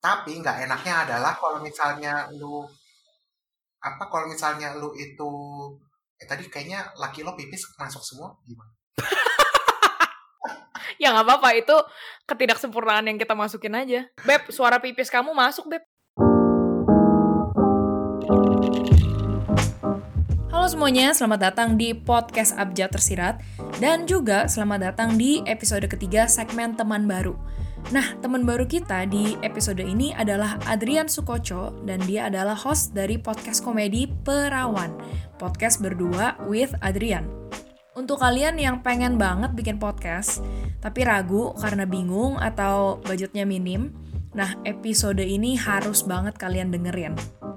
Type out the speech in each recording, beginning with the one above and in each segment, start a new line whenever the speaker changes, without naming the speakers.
Tapi nggak enaknya adalah kalau misalnya lu apa kalau misalnya lu itu eh tadi kayaknya laki lo pipis masuk semua gimana?
ya nggak apa-apa itu ketidaksempurnaan yang kita masukin aja. Beb, suara pipis kamu masuk, Beb. Halo semuanya, selamat datang di podcast Abjad Tersirat dan juga selamat datang di episode ketiga segmen teman baru. Nah, teman baru kita di episode ini adalah Adrian Sukoco dan dia adalah host dari podcast komedi Perawan, podcast berdua with Adrian. Untuk kalian yang pengen banget bikin podcast, tapi ragu karena bingung atau budgetnya minim, nah episode ini harus banget kalian dengerin.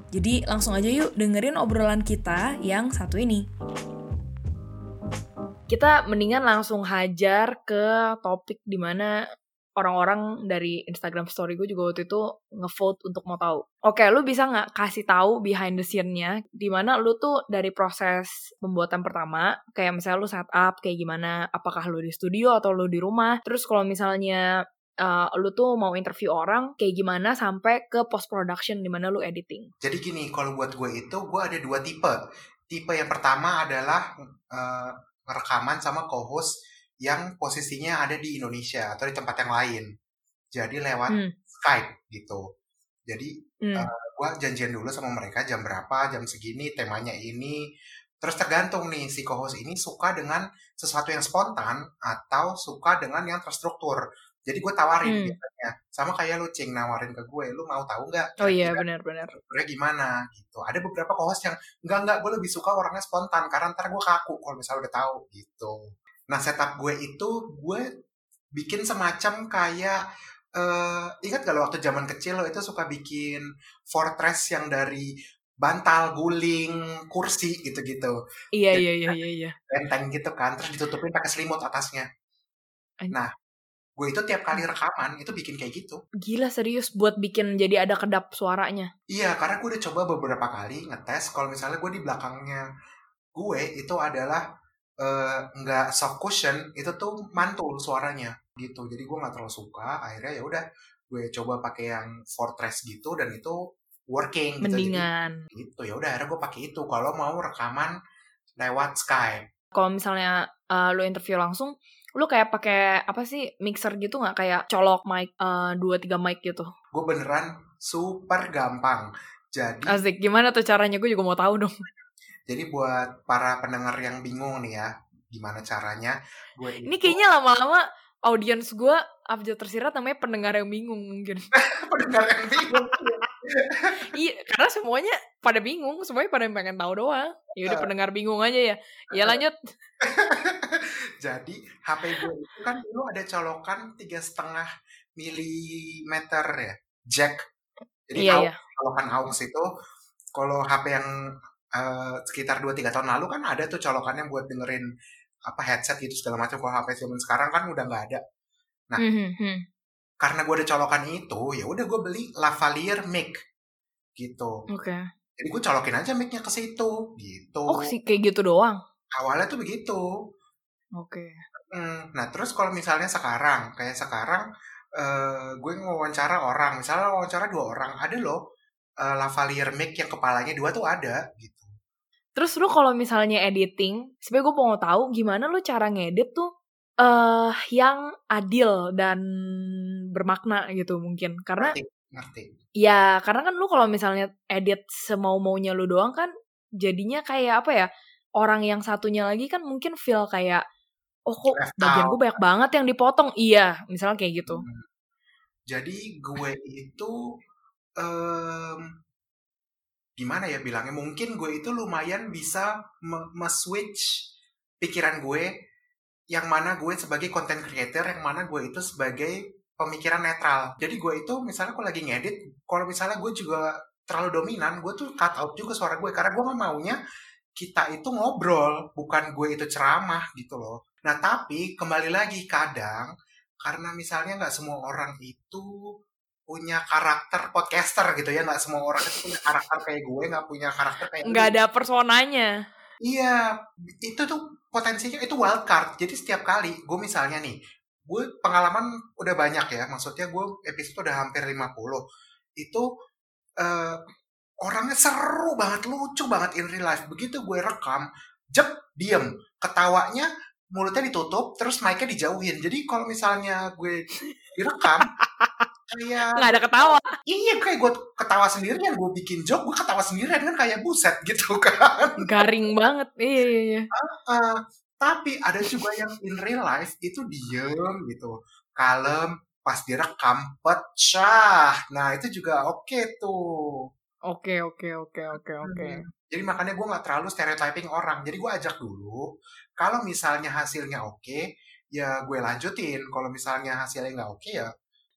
Jadi langsung aja yuk dengerin obrolan kita yang satu ini. Kita mendingan langsung hajar ke topik di mana orang-orang dari Instagram story gue juga waktu itu ngevote untuk mau tahu. Oke, lu bisa nggak kasih tahu behind the scene-nya di mana lu tuh dari proses pembuatan pertama, kayak misalnya lu setup kayak gimana, apakah lu di studio atau lu di rumah. Terus kalau misalnya uh, lu tuh mau interview orang kayak gimana sampai ke post production di mana lu editing.
Jadi gini, kalau buat gue itu gue ada dua tipe. Tipe yang pertama adalah uh, rekaman sama co-host yang posisinya ada di Indonesia atau di tempat yang lain. Jadi lewat hmm. Skype gitu. Jadi hmm. uh, gue janjian dulu sama mereka jam berapa, jam segini, temanya ini. Terus tergantung nih si co-host ini suka dengan sesuatu yang spontan atau suka dengan yang terstruktur. Jadi gue tawarin hmm. biasanya sama kayak lu cing nawarin ke gue, lu mau tahu nggak?
Oh iya benar-benar.
Strukturnya gimana gitu. Ada beberapa co-host yang enggak enggak gue lebih suka orangnya spontan karena ntar gue kaku kalau misalnya udah tahu gitu. Nah setup gue itu gue bikin semacam kayak uh, ingat gak lo waktu zaman kecil lo itu suka bikin fortress yang dari bantal, guling, kursi gitu-gitu.
Iya iya iya iya iya.
Benteng gitu kan, terus ditutupin pakai selimut atasnya. Nah, gue itu tiap kali rekaman itu bikin kayak gitu.
Gila serius buat bikin jadi ada kedap suaranya.
Iya, karena gue udah coba beberapa kali ngetes kalau misalnya gue di belakangnya gue itu adalah nggak uh, soft cushion itu tuh mantul suaranya gitu. Jadi gue nggak terlalu suka. Akhirnya ya udah gue coba pakai yang fortress gitu dan itu working
gitu. Mendingan.
Jadi, gitu ya udah akhirnya gue pakai itu kalau mau rekaman lewat Skype.
Kalau misalnya uh, lo interview langsung, lu kayak pakai apa sih mixer gitu nggak kayak colok mic uh, dua tiga mic gitu
gue beneran super gampang jadi
asik gimana tuh caranya gue juga mau tahu dong
jadi buat para pendengar yang bingung nih ya gimana caranya
gue ini kayaknya lama-lama audiens gue abjad tersirat namanya pendengar yang bingung mungkin.
Pendengar yang bingung.
Iya karena semuanya pada bingung semuanya pada pengen tahu doang. Ya udah uh, pendengar bingung aja ya. Ya lanjut.
Jadi HP gue itu kan dulu ada colokan tiga setengah milimeter ya jack. Jadi iya, iya. colokan aux itu kalau HP yang uh, sekitar 2-3 tahun lalu kan ada tuh colokannya buat dengerin apa headset gitu segala macam. Kalau HP zaman sekarang kan udah nggak ada. Nah, mm -hmm. karena gue ada colokan itu, ya udah gue beli lavalier mic gitu.
Oke. Okay.
Jadi gue colokin aja micnya ke situ gitu.
Oh sih kayak gitu doang.
Awalnya tuh begitu.
Oke. Okay.
Hmm, nah terus kalau misalnya sekarang, kayak sekarang uh, gue wawancara orang, misalnya wawancara dua orang, ada loh uh, lavalier mic yang kepalanya dua tuh ada gitu.
Terus lu kalau misalnya editing, sebenarnya gue mau tahu gimana lu cara ngedit tuh uh, yang adil dan bermakna gitu mungkin karena
ngerti, ngerti.
Ya, karena kan lu kalau misalnya edit semau maunya lu doang kan jadinya kayak apa ya? Orang yang satunya lagi kan mungkin feel kayak oh kok bagian gue banyak banget yang dipotong iya misalnya kayak gitu hmm.
jadi gue itu um, gimana ya bilangnya? Mungkin gue itu lumayan bisa me-switch pikiran gue yang mana gue sebagai content creator yang mana gue itu sebagai pemikiran netral. Jadi gue itu misalnya kalau lagi ngedit kalau misalnya gue juga terlalu dominan gue tuh cut out juga suara gue. Karena gue gak maunya kita itu ngobrol bukan gue itu ceramah gitu loh. Nah, tapi kembali lagi kadang karena misalnya nggak semua orang itu punya karakter podcaster gitu ya, nggak semua orang itu punya karakter kayak gue, nggak punya karakter kayak
nggak ada personanya.
Iya, itu tuh potensinya itu wild card. Jadi setiap kali gue misalnya nih, gue pengalaman udah banyak ya, maksudnya gue episode udah hampir 50. itu uh, orangnya seru banget, lucu banget in real life. Begitu gue rekam, jep, diem. Ketawanya mulutnya ditutup, terus mic-nya dijauhin. Jadi kalau misalnya gue direkam, kayak
nggak ada ketawa.
Iya kayak gue ketawa sendirian gue bikin joke gue ketawa sendirian kan kayak buset gitu kan.
Garing banget. Iya iya, iya.
Uh, uh, tapi ada juga yang in real life itu diem gitu. Kalem pas direkam pecah. Nah itu juga oke okay tuh.
Oke oke oke oke oke. Hmm.
jadi makanya gue nggak terlalu stereotyping orang. Jadi gue ajak dulu kalau misalnya hasilnya oke okay, ya gue lanjutin. Kalau misalnya hasilnya nggak oke okay, ya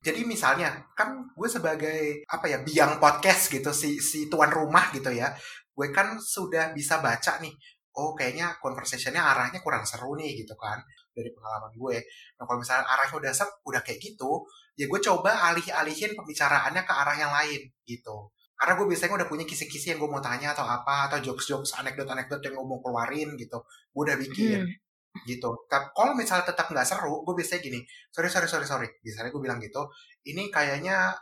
jadi misalnya kan gue sebagai apa ya biang podcast gitu si si tuan rumah gitu ya gue kan sudah bisa baca nih oh kayaknya conversationnya arahnya kurang seru nih gitu kan dari pengalaman gue. Nah kalau misalnya arahnya udah seru udah kayak gitu ya gue coba alih-alihin pembicaraannya ke arah yang lain gitu. Karena gue biasanya udah punya kisi-kisi yang gue mau tanya atau apa atau jokes-jokes anekdot-anekdot yang gue mau keluarin gitu gue udah bikin. Hmm gitu. Kalau misalnya tetap nggak seru, gue biasanya gini, sorry sorry sorry sorry, biasanya gue bilang gitu, ini kayaknya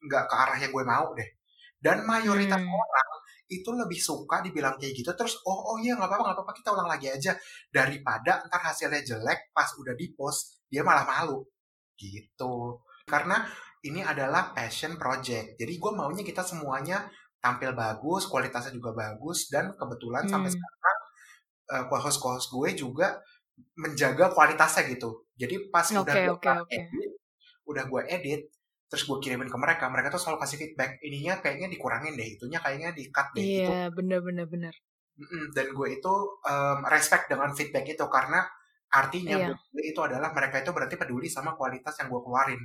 nggak um, ke arah yang gue mau deh. Dan mayoritas hmm. orang itu lebih suka dibilang kayak gitu, terus oh oh iya nggak apa-apa nggak apa-apa kita ulang lagi aja daripada ntar hasilnya jelek pas udah di post dia malah malu gitu. Karena ini adalah passion project, jadi gue maunya kita semuanya tampil bagus, kualitasnya juga bagus, dan kebetulan hmm. sampai sekarang uh, host-host gue juga menjaga kualitasnya gitu. Jadi pas okay, udah gue okay, okay. edit, udah gue edit, terus gue kirimin ke mereka, mereka tuh selalu kasih feedback. Ininya kayaknya dikurangin deh, itunya kayaknya di cut deh.
Iya, yeah, bener-bener bener.
Dan gue itu um, respect dengan feedback itu karena artinya yeah. gue itu adalah mereka itu berarti peduli sama kualitas yang gue keluarin.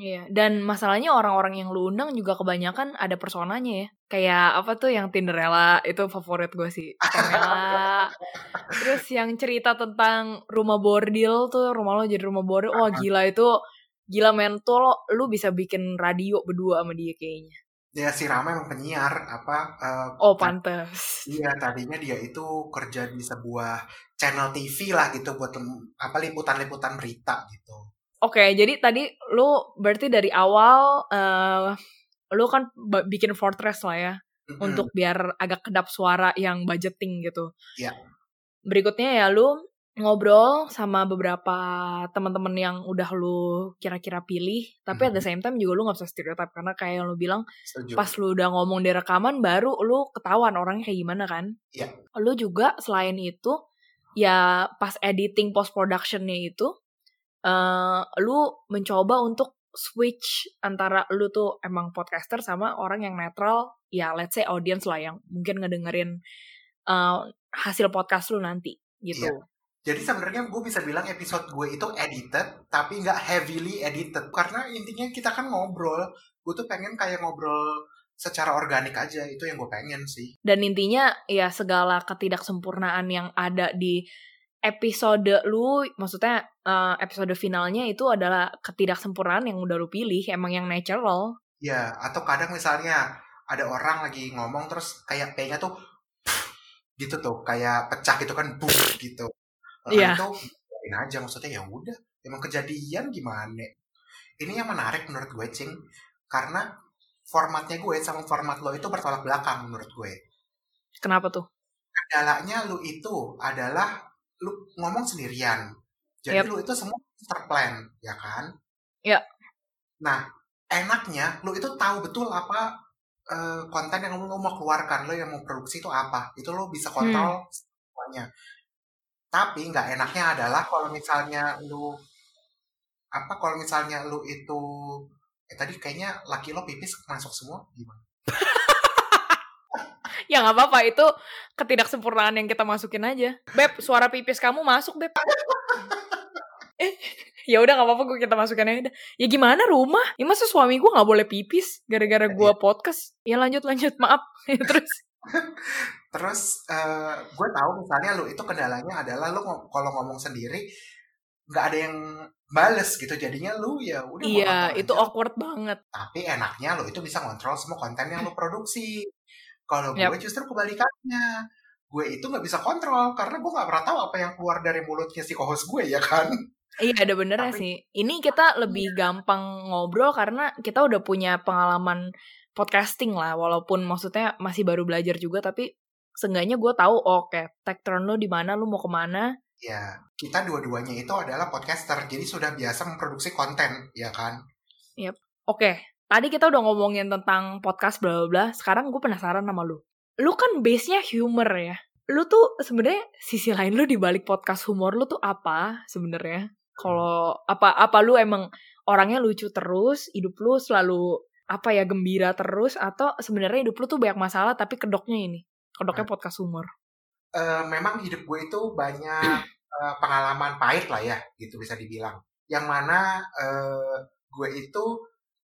Iya, dan masalahnya orang-orang yang lu undang juga kebanyakan ada personanya ya. Kayak apa tuh yang Tinderella itu favorit gue sih. Tinderella. Terus yang cerita tentang rumah bordil tuh, rumah lo jadi rumah bordil. Wah gila itu, gila men tuh lo, lu bisa bikin radio berdua sama dia kayaknya.
Ya si Rama emang penyiar apa?
Uh, oh pantes.
Iya tadinya dia itu kerja di sebuah channel TV lah gitu buat apa liputan-liputan berita gitu.
Oke, okay, jadi tadi lu berarti dari awal uh, lu kan bikin Fortress lah ya mm-hmm. untuk biar agak kedap suara yang budgeting gitu.
Iya. Yeah.
Berikutnya ya lu ngobrol sama beberapa teman-teman yang udah lu kira-kira pilih, tapi mm-hmm. at the same time juga lu gak bisa stereotype karena kayak yang lu bilang Setuju. pas lu udah ngomong di rekaman baru lu ketahuan orangnya kayak gimana kan?
Iya. Yeah.
Lu juga selain itu ya pas editing post productionnya itu uh, lu mencoba untuk switch antara lu tuh emang podcaster sama orang yang netral ya let's say audience lah yang mungkin ngedengerin uh, hasil podcast lu nanti gitu. Iya.
Jadi sebenarnya gue bisa bilang episode gue itu edited tapi nggak heavily edited karena intinya kita kan ngobrol. Gue tuh pengen kayak ngobrol secara organik aja itu yang gue pengen sih.
Dan intinya ya segala ketidaksempurnaan yang ada di episode lu maksudnya uh, episode finalnya itu adalah ketidaksempurnaan yang udah lu pilih emang yang natural.
Ya atau kadang misalnya ada orang lagi ngomong terus kayak p tuh gitu tuh kayak pecah gitu kan boom gitu
Iya.
itu aja maksudnya ya udah emang kejadian gimana? Ini yang menarik menurut gue cing karena formatnya gue sama format lo itu bertolak belakang menurut gue.
Kenapa tuh?
Kendalanya lu itu adalah lu ngomong sendirian. Jadi yep. lu itu semua terplan, ya kan?
Iya.
Nah, enaknya lu itu tahu betul apa uh, konten yang lu mau keluarkan, lo yang mau produksi itu apa. Itu lu bisa kontrol hmm. semuanya. Tapi nggak enaknya adalah kalau misalnya lu apa kalau misalnya lu itu eh tadi kayaknya laki lo pipis masuk semua gimana?
ya nggak apa-apa. Itu ketidaksempurnaan yang kita masukin aja. Beb suara pipis kamu masuk beb. Eh ya udah nggak apa-apa gue kita masukin aja ya gimana rumah? Ya masa suami gue nggak boleh pipis gara-gara gue iya. podcast? Ya lanjut lanjut. Maaf. Terus?
Terus uh, gue tahu misalnya lu itu kendalanya adalah lu kalau ngomong sendiri nggak ada yang bales gitu. Jadinya lu ya udah
iya itu aja. awkward banget.
Tapi enaknya lu itu bisa ngontrol semua konten yang lu produksi kalau gue yep. justru kebalikannya. Gue itu nggak bisa kontrol karena gue nggak pernah tahu apa yang keluar dari mulutnya si co-host gue ya kan.
Iya ada benernya
Tapi-
sih. Ini kita lebih gampang ngobrol karena kita udah punya pengalaman podcasting lah. Walaupun maksudnya masih baru belajar juga, tapi seenggaknya gue tahu oh, oke tech turn lu di mana, lu mau ke mana.
Ya, kita dua-duanya itu adalah podcaster, jadi sudah biasa memproduksi konten, ya kan?
Oke, tadi kita udah ngomongin tentang podcast bla bla bla. Sekarang gue penasaran sama lu. Lu kan base-nya humor ya. Lu tuh sebenarnya sisi lain lu di balik podcast humor lu tuh apa sebenarnya? Kalau apa apa lu emang orangnya lucu terus, hidup lu selalu apa ya gembira terus atau sebenarnya hidup lu tuh banyak masalah tapi kedoknya ini, kedoknya podcast humor.
Eh, memang hidup gue itu banyak eh, pengalaman pahit lah ya, gitu bisa dibilang. Yang mana eh, gue itu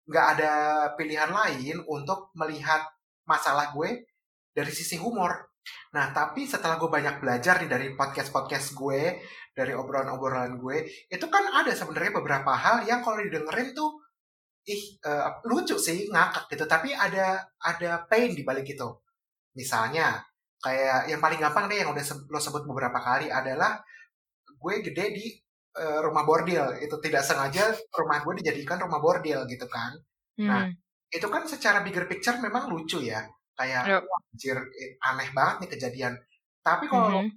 nggak ada pilihan lain untuk melihat masalah gue dari sisi humor. Nah, tapi setelah gue banyak belajar nih dari podcast-podcast gue, dari obrolan-obrolan gue, itu kan ada sebenarnya beberapa hal yang kalau didengerin tuh, ih eh, lucu sih, ngakak gitu. Tapi ada ada pain di balik itu. Misalnya, kayak yang paling gampang deh yang udah lo sebut beberapa kali adalah gue gede di eh, rumah bordil. Itu tidak sengaja rumah gue dijadikan rumah bordil gitu kan Nah,
Hmm.
itu kan secara bigger picture memang lucu ya kayak
Yep.
wah, anjir eh, aneh banget nih kejadian tapi kalau lo
Mhm.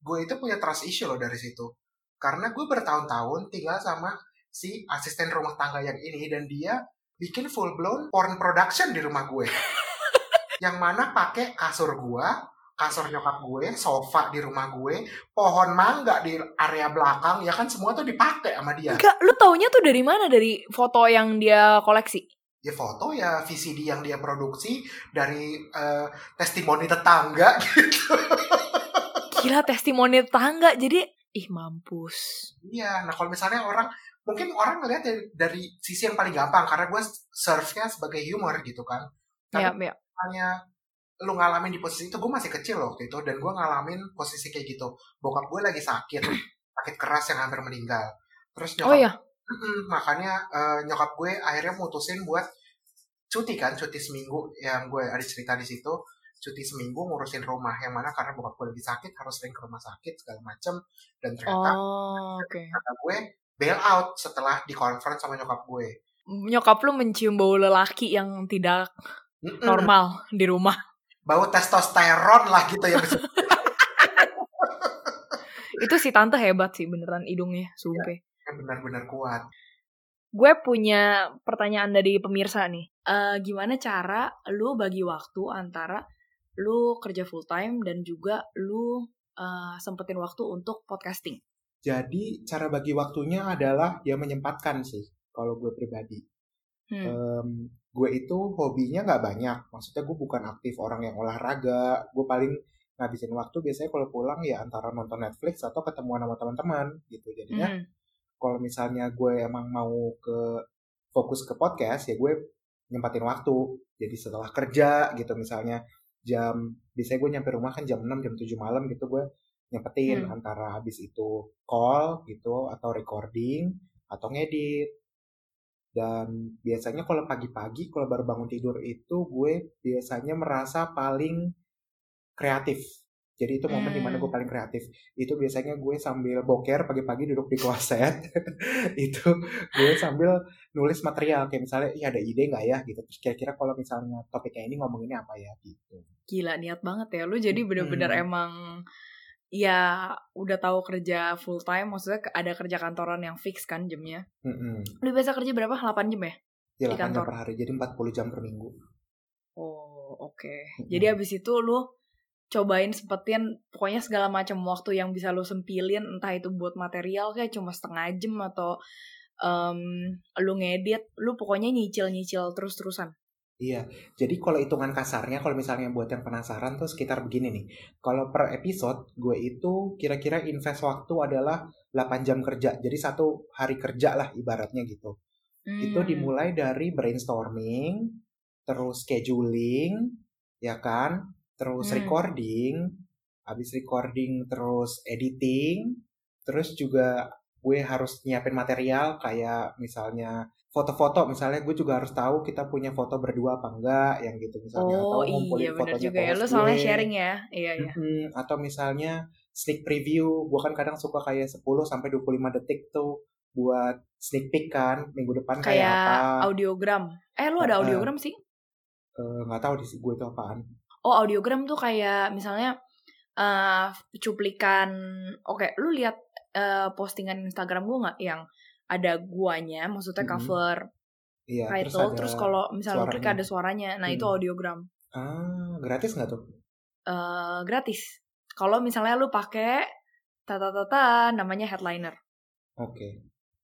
gue itu punya trust issue loh dari situ karena gue bertahun-tahun tinggal sama si asisten rumah tangga yang ini dan dia bikin full blown porn production di rumah gue yang mana pakai kasur gue kasur nyokap gue sofa di rumah gue pohon mangga di area belakang ya kan semua tuh dipakai sama dia
Enggak, lu taunya tuh dari mana? Dari foto yang dia koleksi?
ya foto ya VCD yang dia produksi dari eh, testimoni tetangga gitu.
Gila testimoni tetangga. Jadi, ih mampus.
Iya, nah kalau misalnya orang mungkin orang ngelihat dari, dari sisi yang paling gampang karena gue serve-nya sebagai humor gitu kan. Tapi
Ya, ya.
misalnya lu ngalamin di posisi itu gue masih kecil waktu itu dan gue ngalamin posisi kayak gitu. Bokap gue lagi sakit, sakit keras yang hampir meninggal. Terus
Oh
nyokap
iya.
Mm-mm, makanya eh, nyokap gue akhirnya mutusin buat cuti kan, cuti seminggu yang gue ada cerita di situ, cuti seminggu ngurusin rumah yang mana karena bokap gue lagi sakit harus sering ke rumah sakit segala macem dan ternyata
Oh, oke.
kata gue bail out setelah di conference sama nyokap gue.
Nyokap lu mencium bau lelaki yang tidak normal di rumah.
Bau testosteron lah gitu ya.
Itu si tante hebat sih beneran hidungnya, sumpah.
benar-benar kuat.
Gue punya pertanyaan dari pemirsa nih. Eh, gimana cara lu bagi waktu antara lu kerja full time dan juga lu eh, sempetin waktu untuk podcasting?
Jadi cara bagi waktunya adalah ya menyempatkan sih kalau gue pribadi.
Hmm.
Em, gue itu hobinya nggak banyak. Maksudnya gue bukan aktif orang yang olahraga. Gue paling ngabisin waktu biasanya kalau pulang ya antara nonton Netflix atau ketemuan sama teman-teman gitu. Jadinya
Hmm.
kalau misalnya gue emang mau ke fokus ke podcast ya gue nyempatin waktu. Jadi setelah kerja gitu misalnya jam biasanya gue nyampe rumah kan jam 6 jam 7 malam gitu gue nyempetin
Hmm.
antara habis itu call gitu atau recording atau ngedit. Dan biasanya kalau pagi-pagi kalau baru bangun tidur itu gue biasanya merasa paling kreatif. Jadi itu momen di mana gue
Hmm.
paling kreatif. Itu biasanya gue sambil boker pagi-pagi duduk di kloset. itu gue sambil nulis material kayak misalnya, iya ada ide nggak ya gitu. Terus kira-kira kalau misalnya topiknya ini ngomonginnya apa ya gitu.
Gila niat banget ya. Lu jadi bener-bener
Hmm.
emang ya udah tahu kerja full time maksudnya ada kerja kantoran yang fix kan jamnya.
Mm-mm.
Lu biasa kerja berapa? 8 jam ya?
Ya
Di
8 jam
kantor.
per hari, jadi 40 jam per minggu.
Oh, oke.
Mm-mm.
Jadi abis itu lu cobain sempetin pokoknya segala macam waktu yang bisa lu sempilin entah itu buat material kayak cuma setengah jam atau em, lu ngedit, lu pokoknya nyicil-nyicil terus-terusan.
Iya, jadi kalau hitungan kasarnya, kalau misalnya buat yang penasaran tuh sekitar begini nih. Kalau per episode, gue itu kira-kira invest waktu adalah 8 jam kerja. Jadi satu hari kerja lah ibaratnya gitu. Itu
Hmm.
dimulai dari brainstorming, terus scheduling, ya kan? Terus
Hmm.
recording, habis recording terus editing, terus juga gue harus nyiapin material kayak misalnya foto-foto misalnya gue juga harus tahu kita punya foto berdua apa enggak yang gitu misalnya
oh,
atau
ngumpulin iya, fotonya juga ya. Lu soalnya sharing ya. Iya, iya.
Hmm, atau misalnya sneak preview, gue kan kadang suka kayak 10 sampai 25 detik tuh buat sneak peek kan minggu depan kayak, kayak apa.
audiogram. Eh lu ada audiogram sih?
Eh, nggak uh, tahu di gue itu apaan.
Oh, audiogram tuh kayak misalnya uh, cuplikan oke, okay, lu lihat uh, postingan Instagram gue nggak yang ada guanya, maksudnya cover iya, title, terus, terus kalau misalnya klik ada suaranya, nah hmm. itu audiogram.
Ah, gratis nggak tuh?
Uh, gratis. Kalau misalnya lu pakai tata tata namanya headliner.
Oke. Okay.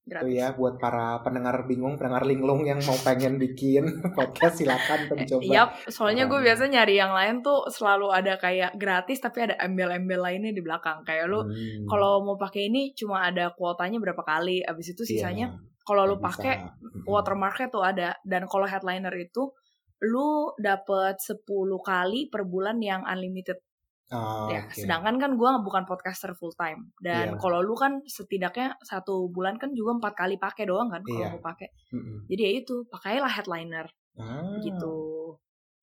Gratis. Itu ya buat para pendengar bingung, pendengar linglung yang mau pengen bikin podcast silakan tuh coba.
Yap, soalnya gue biasa nyari yang lain tuh selalu ada kayak gratis tapi ada embel-embel lainnya di belakang. Kayak lu hmm. kalau mau pakai ini cuma ada kuotanya berapa kali, abis itu iya, sisanya yeah, kalau lu pakai watermarknya tuh ada dan kalau headliner itu lu dapet 10 kali per bulan yang unlimited. Oh, ya, okay. sedangkan kan gue bukan podcaster full time dan yeah. kalau lu kan setidaknya satu bulan kan juga empat kali pakai doang kan kalau yeah. mau pakai. Mm-hmm. Jadi ya itu pakailah headliner ah. gitu.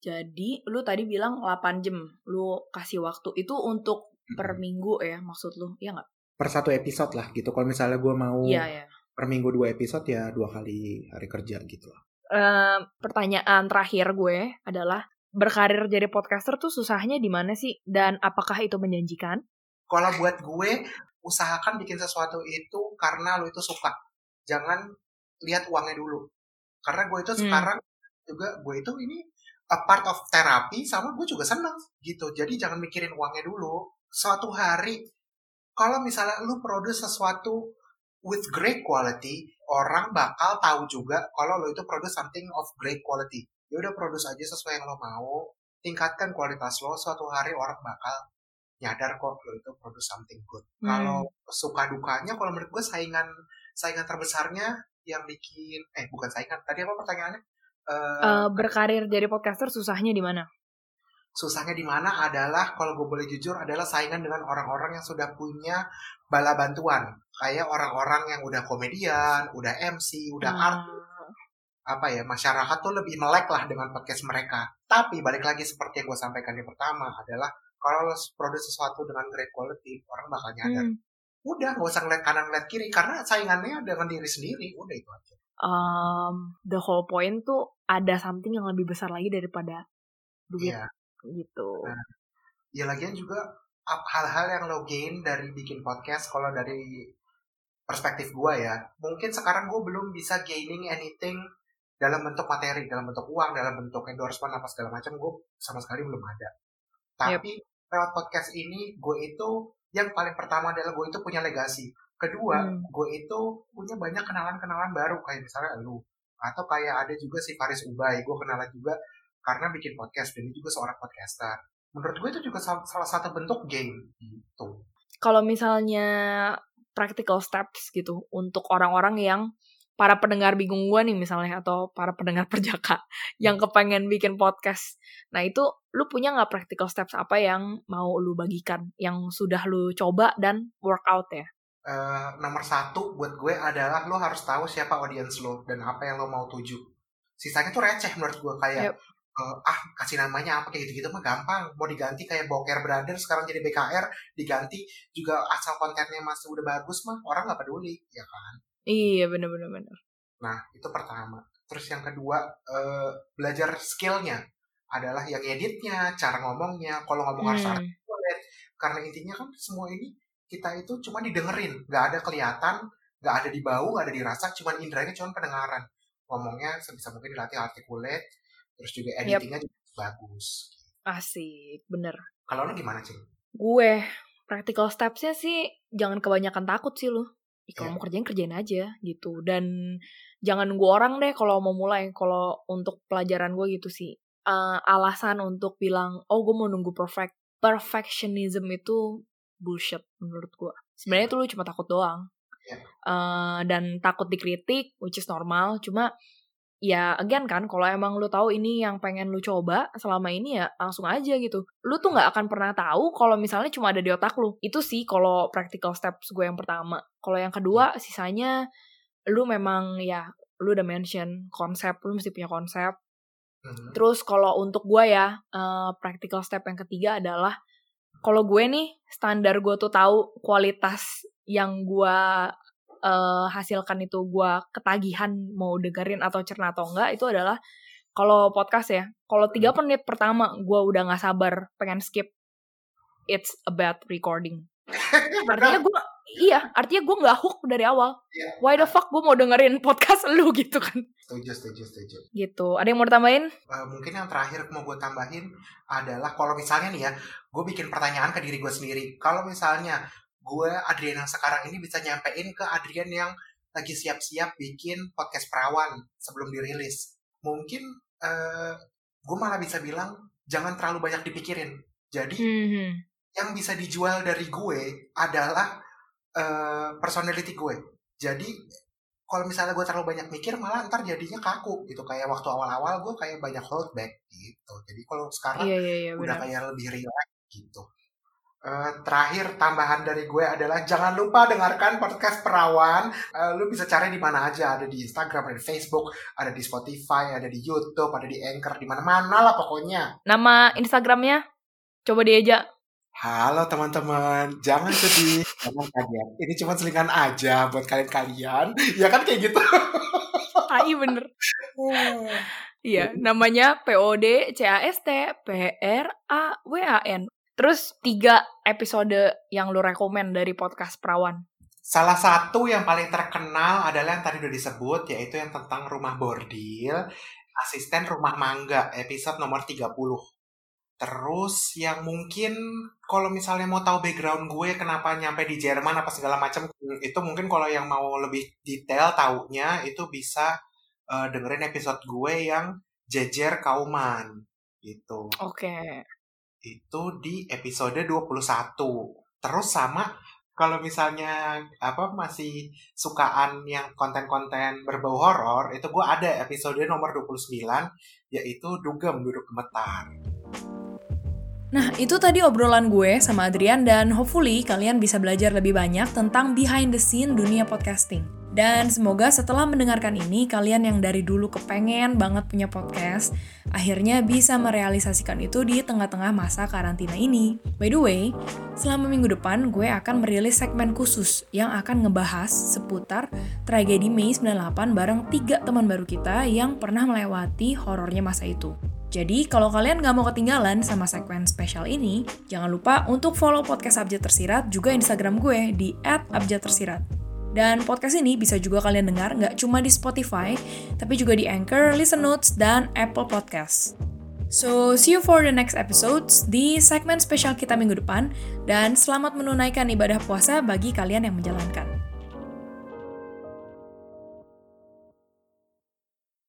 Jadi lu tadi bilang 8 jam lu kasih waktu itu untuk mm-hmm. per minggu ya maksud lu ya nggak?
Per satu episode lah gitu. Kalau misalnya gue mau yeah, yeah. per minggu dua episode ya dua kali hari kerja gitu lah.
Uh, pertanyaan terakhir gue adalah berkarir jadi podcaster tuh susahnya di mana sih? Dan apakah itu menjanjikan?
Kalau buat gue, usahakan bikin sesuatu itu karena lo itu suka. Jangan lihat uangnya dulu. Karena gue itu hmm. sekarang juga gue itu ini a part of terapi sama gue juga seneng gitu. Jadi jangan mikirin uangnya dulu. Suatu hari kalau misalnya lu produce sesuatu with great quality, orang bakal tahu juga kalau lo itu produce something of great quality ya udah produce aja sesuai yang lo mau. Tingkatkan kualitas lo suatu hari orang bakal nyadar kok lo itu produce something good. Hmm. kalau suka dukanya kalau menurut gue saingan saingan terbesarnya yang bikin eh bukan saingan tadi apa pertanyaannya?
Uh, uh, berkarir jadi podcaster susahnya di mana?
Susahnya di mana adalah kalau gue boleh jujur adalah saingan dengan orang-orang yang sudah punya bala bantuan. Kayak orang-orang yang udah komedian, udah MC, udah hmm. art apa ya masyarakat tuh lebih melek lah dengan podcast mereka. Tapi balik lagi seperti yang gue sampaikan di pertama adalah kalau lo produce sesuatu dengan great quality orang bakal nyadar. Hmm. Udah nggak usah ngeliat kanan ngeliat kiri karena saingannya dengan diri sendiri. Udah itu aja.
Um, the whole point tuh ada something yang lebih besar lagi daripada duit yeah. gitu. Nah,
ya lagian juga hal-hal yang lo gain dari bikin podcast kalau dari perspektif gue ya mungkin sekarang gue belum bisa gaining anything dalam bentuk materi, dalam bentuk uang, dalam bentuk endorsement apa segala macam, gue sama sekali belum ada. Tapi yep. lewat podcast ini, gue itu yang paling pertama adalah gue itu punya legasi. Kedua, hmm. gue itu punya banyak kenalan-kenalan baru kayak misalnya lu atau kayak ada juga si Faris Ubay, gue kenalan juga karena bikin podcast dan dia juga seorang podcaster. Menurut gue itu juga salah satu bentuk game gitu.
Kalau misalnya practical steps gitu untuk orang-orang yang para pendengar bingung gue nih misalnya atau para pendengar perjaka yang kepengen bikin podcast. Nah itu lu punya nggak practical steps apa yang mau lu bagikan yang sudah lu coba dan workout ya?
Uh, nomor satu buat gue adalah lo harus tahu siapa audiens lo dan apa yang lo mau tuju. Sisanya tuh receh menurut gue kayak yep. uh, ah kasih namanya apa kayak gitu-gitu mah gampang. Mau diganti kayak Boker Brothers sekarang jadi BKR diganti juga asal kontennya masih udah bagus mah orang nggak peduli ya kan.
Iya bener-bener bener.
Nah itu pertama. Terus yang kedua uh, belajar skillnya adalah yang editnya, cara ngomongnya. Kalau ngomong hmm. harus artikulate. Karena intinya kan semua ini kita itu cuma didengerin, nggak ada kelihatan, nggak ada di bau, nggak ada dirasa, cuma indranya cuma pendengaran. Ngomongnya sebisa mungkin dilatih artikulate, terus juga editingnya yep. juga bagus.
Asik, bener.
Kalau lo gimana, Cing?
Gue, practical stepsnya sih jangan kebanyakan takut sih lo kalau yeah. mau kerjain kerjain aja gitu dan jangan nunggu orang deh kalau mau mulai kalau untuk pelajaran gue gitu sih uh, alasan untuk bilang oh gue mau nunggu perfect perfectionism itu bullshit menurut gue sebenarnya yeah. tuh lu cuma takut doang yeah. Iya. uh, dan takut dikritik which is normal cuma ya again kan kalau emang lu tahu ini yang pengen lu coba selama ini ya langsung aja gitu lu tuh nggak akan pernah tahu kalau misalnya cuma ada di otak lu itu sih kalau practical steps gue yang pertama kalau yang kedua sisanya lu memang ya lu udah mention konsep, lu mesti punya konsep.
Mhm.
Terus kalau untuk gue ya, uh, practical step yang ketiga adalah kalau gue nih standar gue tuh tahu kualitas yang gue uh, hasilkan itu gue ketagihan mau dengerin atau cerna atau enggak itu adalah kalau podcast ya, kalau tiga menit pertama gue udah nggak sabar pengen skip, it's a bad recording. artinya gue iya artinya gue nggak hook dari awal
Iya.
why the fuck gue mau dengerin podcast lu gitu kan
Setuju, setuju, setuju.
gitu ada yang mau ditambahin
Uh, mungkin yang terakhir mau gue tambahin adalah kalau misalnya nih ya, gue bikin pertanyaan ke diri gue sendiri. Kalau misalnya gue Adrian yang sekarang ini bisa nyampein ke Adrian yang lagi siap-siap bikin podcast perawan sebelum dirilis, mungkin uh, gue malah bisa bilang jangan terlalu banyak dipikirin. Jadi
Hmm.
yang bisa dijual dari gue adalah uh, personality gue. Jadi kalau misalnya gue terlalu banyak mikir malah ntar jadinya kaku gitu kayak waktu awal-awal gue kayak banyak hold back gitu. Jadi kalau sekarang
iya iya iya
udah kayak lebih relax gitu. Eh, terakhir tambahan dari gue adalah jangan lupa dengarkan podcast perawan. Eh, lu bisa cari di mana aja, ada di Instagram, ada di Facebook, ada di Spotify, ada di YouTube, ada di Anchor, di mana-mana lah pokoknya.
nama instagramnya coba diajak
Halo teman-teman, jangan sedih, jangan kaget. Ini cuma selingan aja buat kalian-kalian. Ya kan kayak gitu.
ai bener iya namanya POD CAST PRAWAN terus tiga episode yang lu rekomen dari podcast perawan
Salah satu yang paling terkenal adalah yang tadi udah disebut, yaitu yang tentang rumah bordil, asisten rumah mangga, episode nomor 30. Terus yang mungkin kalau misalnya mau tahu background gue kenapa nyampe di Jerman apa segala macam hmm, itu mungkin kalau yang mau lebih detail taunya itu bisa eh, dengerin episode gue yang jejer kauman gitu.
oke
Itu di episode 21. Terus sama kalau misalnya apa masih sukaan yang konten-konten berbau horor itu gue ada episode nomor 29 yaitu dugem duduk gemetar.
Nah, itu tadi obrolan gue sama Adrian dan hopefully kalian bisa belajar lebih banyak tentang behind the scene dunia podcasting. Dan semoga setelah mendengarkan ini, kalian yang dari dulu kepengen banget punya podcast, akhirnya bisa merealisasikan itu di tengah-tengah masa karantina ini. By the way, selama minggu depan gue akan merilis segmen khusus yang akan ngebahas seputar tragedi Mei 98 bareng tiga teman baru kita yang pernah melewati horornya masa itu. Jadi, kalau kalian nggak mau ketinggalan sama segmen spesial ini, jangan lupa untuk follow podcast Abjad Tersirat juga Instagram gue di @abjadtersirat. Dan podcast ini bisa juga kalian dengar nggak cuma di Spotify, tapi juga di Anchor, Listen Notes, dan Apple Podcasts. So, see you for the next episodes di segmen spesial kita minggu depan, dan selamat menunaikan ibadah puasa bagi kalian yang menjalankan.